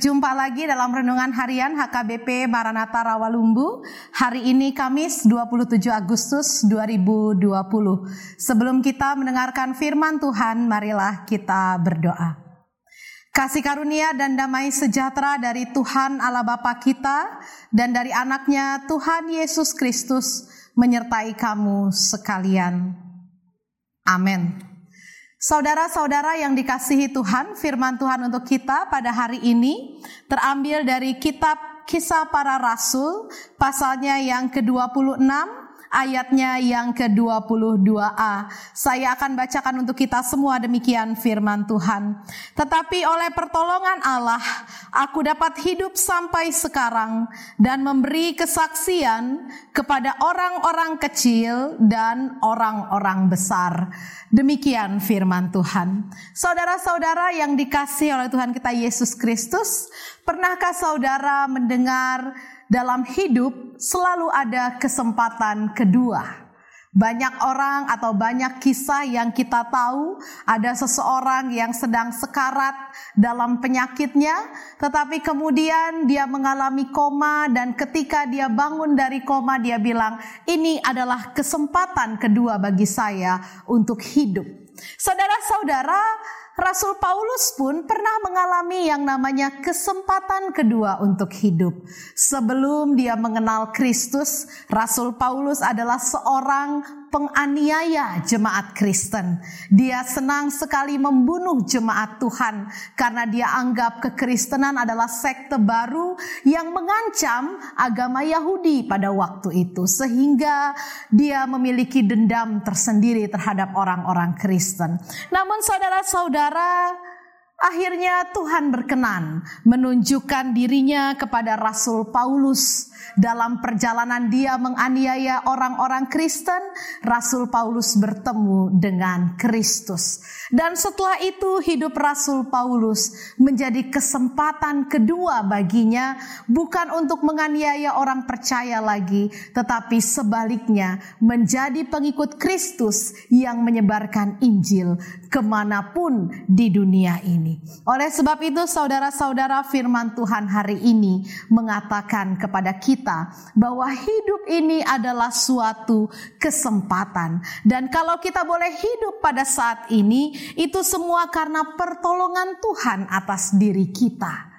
Berjumpa lagi dalam Renungan Harian HKBP Maranatha Rawalumbu Hari ini Kamis 27 Agustus 2020 Sebelum kita mendengarkan firman Tuhan, marilah kita berdoa Kasih karunia dan damai sejahtera dari Tuhan Allah Bapa kita dan dari anaknya Tuhan Yesus Kristus menyertai kamu sekalian. Amin. Saudara-saudara yang dikasihi Tuhan, firman Tuhan untuk kita pada hari ini terambil dari kitab Kisah Para Rasul, pasalnya yang ke-26, ayatnya yang ke-22a. Saya akan bacakan untuk kita semua demikian firman Tuhan. Tetapi oleh pertolongan Allah, aku dapat hidup sampai sekarang dan memberi kesaksian kepada orang-orang kecil dan orang-orang besar. Demikian firman Tuhan. Saudara-saudara yang dikasih oleh Tuhan kita Yesus Kristus, pernahkah saudara mendengar dalam hidup selalu ada kesempatan kedua? Banyak orang atau banyak kisah yang kita tahu ada seseorang yang sedang sekarat dalam penyakitnya tetapi kemudian dia mengalami koma dan ketika dia bangun dari koma dia bilang ini adalah kesempatan kedua bagi saya untuk hidup. Saudara-saudara, Rasul Paulus pun pernah mengalami yang namanya kesempatan kedua untuk hidup. Sebelum dia mengenal Kristus, Rasul Paulus adalah seorang penganiaya jemaat Kristen. Dia senang sekali membunuh jemaat Tuhan karena dia anggap kekristenan adalah sekte baru yang mengancam agama Yahudi pada waktu itu sehingga dia memiliki dendam tersendiri terhadap orang-orang Kristen. Namun saudara-saudara, antara akhirnya Tuhan berkenan menunjukkan dirinya kepada Rasul Paulus dalam perjalanan dia menganiaya orang-orang Kristen, Rasul Paulus bertemu dengan Kristus. Dan setelah itu hidup Rasul Paulus menjadi kesempatan kedua baginya bukan untuk menganiaya orang percaya lagi, tetapi sebaliknya menjadi pengikut Kristus yang menyebarkan Injil ke mana pun di dunia ini. Oleh sebab itu saudara-saudara firman Tuhan hari ini mengatakan kepada kita kita bahwa hidup ini adalah suatu kesempatan. Dan kalau kita boleh hidup pada saat ini, itu semua karena pertolongan Tuhan atas diri kita.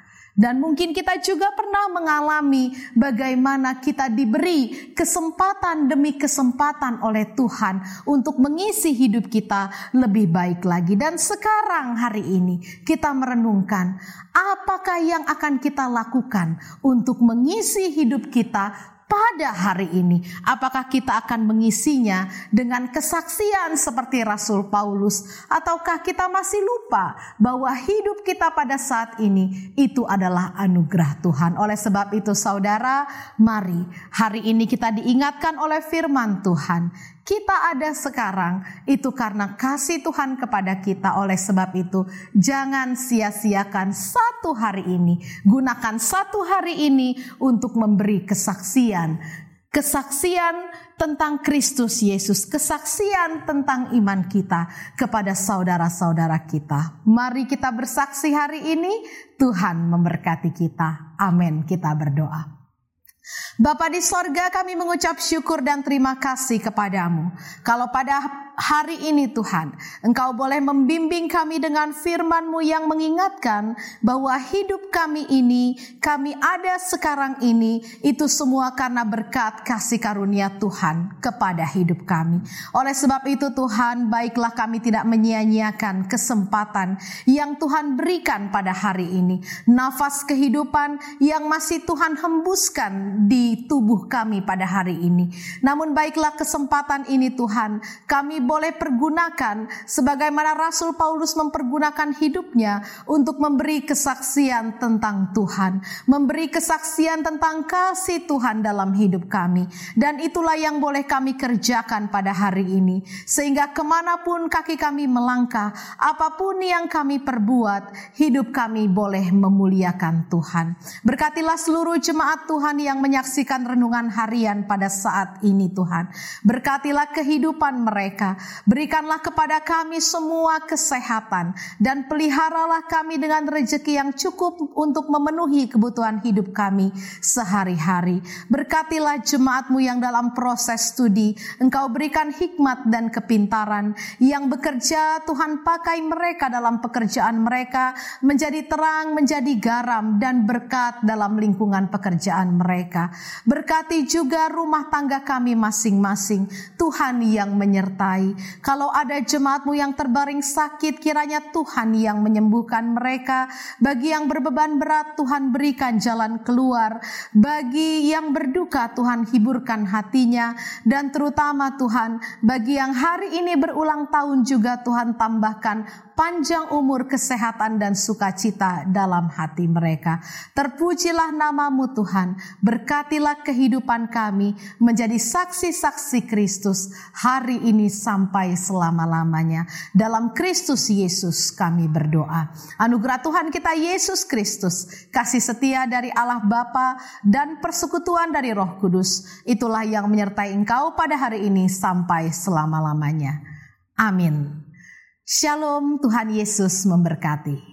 Dan mungkin kita juga pernah mengalami bagaimana kita diberi kesempatan demi kesempatan oleh Tuhan untuk mengisi hidup kita lebih baik lagi. Dan sekarang hari ini kita merenungkan apakah yang akan kita lakukan untuk mengisi hidup kita pada hari ini. Apakah kita akan mengisinya dengan kesaksian seperti Rasul Paulus, ataukah kita masih lupa bahwa hidup kita pada saat ini itu adalah anugerah Tuhan? Oleh sebab itu, saudara, mari hari ini kita diingatkan oleh firman Tuhan kita ada sekarang itu karena kasih Tuhan kepada kita. Oleh sebab itu, jangan sia-siakan satu hari ini, gunakan satu hari ini untuk memberi kesaksian. Kesaksian tentang Kristus Yesus, kesaksian tentang iman kita kepada saudara-saudara kita. Mari kita bersaksi hari ini, Tuhan memberkati kita. Amin. Kita berdoa. Bapa di sorga kami mengucap syukur dan terima kasih kepadamu. Kalau pada hari ini Tuhan, Engkau boleh membimbing kami dengan firman-Mu yang mengingatkan bahwa hidup kami ini, kami ada sekarang ini, itu semua karena berkat kasih karunia Tuhan kepada hidup kami. Oleh sebab itu Tuhan, baiklah kami tidak menyia-nyiakan kesempatan yang Tuhan berikan pada hari ini. Nafas kehidupan yang masih Tuhan hembuskan di tubuh kami pada hari ini. Namun baiklah kesempatan ini Tuhan, kami boleh pergunakan sebagaimana Rasul Paulus mempergunakan hidupnya untuk memberi kesaksian tentang Tuhan, memberi kesaksian tentang kasih Tuhan dalam hidup kami. Dan itulah yang boleh kami kerjakan pada hari ini. Sehingga ke mana pun kaki kami melangkah, apa pun yang kami perbuat, hidup kami boleh memuliakan Tuhan. Berkatilah seluruh jemaat Tuhan yang menyaksikan renungan harian pada saat ini Tuhan. Berkatilah kehidupan mereka Berikanlah kepada kami semua kesehatan dan peliharalah kami dengan rejeki yang cukup untuk memenuhi kebutuhan hidup kami sehari-hari. Berkatilah jemaatmu yang dalam proses studi, engkau berikan hikmat dan kepintaran. Yang bekerja, Tuhan pakai mereka dalam pekerjaan mereka menjadi terang, menjadi garam dan berkat dalam lingkungan pekerjaan mereka. Berkati juga rumah tangga kami masing-masing. Tuhan yang menyertai. Kalau ada jemaatmu yang terbaring sakit, kiranya Tuhan yang menyembuhkan mereka. Bagi yang berbeban berat, Tuhan berikan jalan keluar. Bagi yang berduka, Tuhan hiburkan hatinya. Dan terutama Tuhan, bagi yang hari ini berulang tahun juga Tuhan tambahkan panjang umur, kesehatan, dan sukacita dalam hati mereka. Terpujilah namamu Tuhan, berkatilah kehidupan kami menjadi saksi-saksi Kristus hari ini sampai selama-lamanya. Dalam Kristus Yesus kami berdoa. Anugerah Tuhan kita Yesus Kristus, kasih setia dari Allah Bapa dan persekutuan dari Roh Kudus, itulah yang menyertai engkau pada hari ini sampai selama-lamanya. Amin. Shalom, Tuhan Yesus memberkati.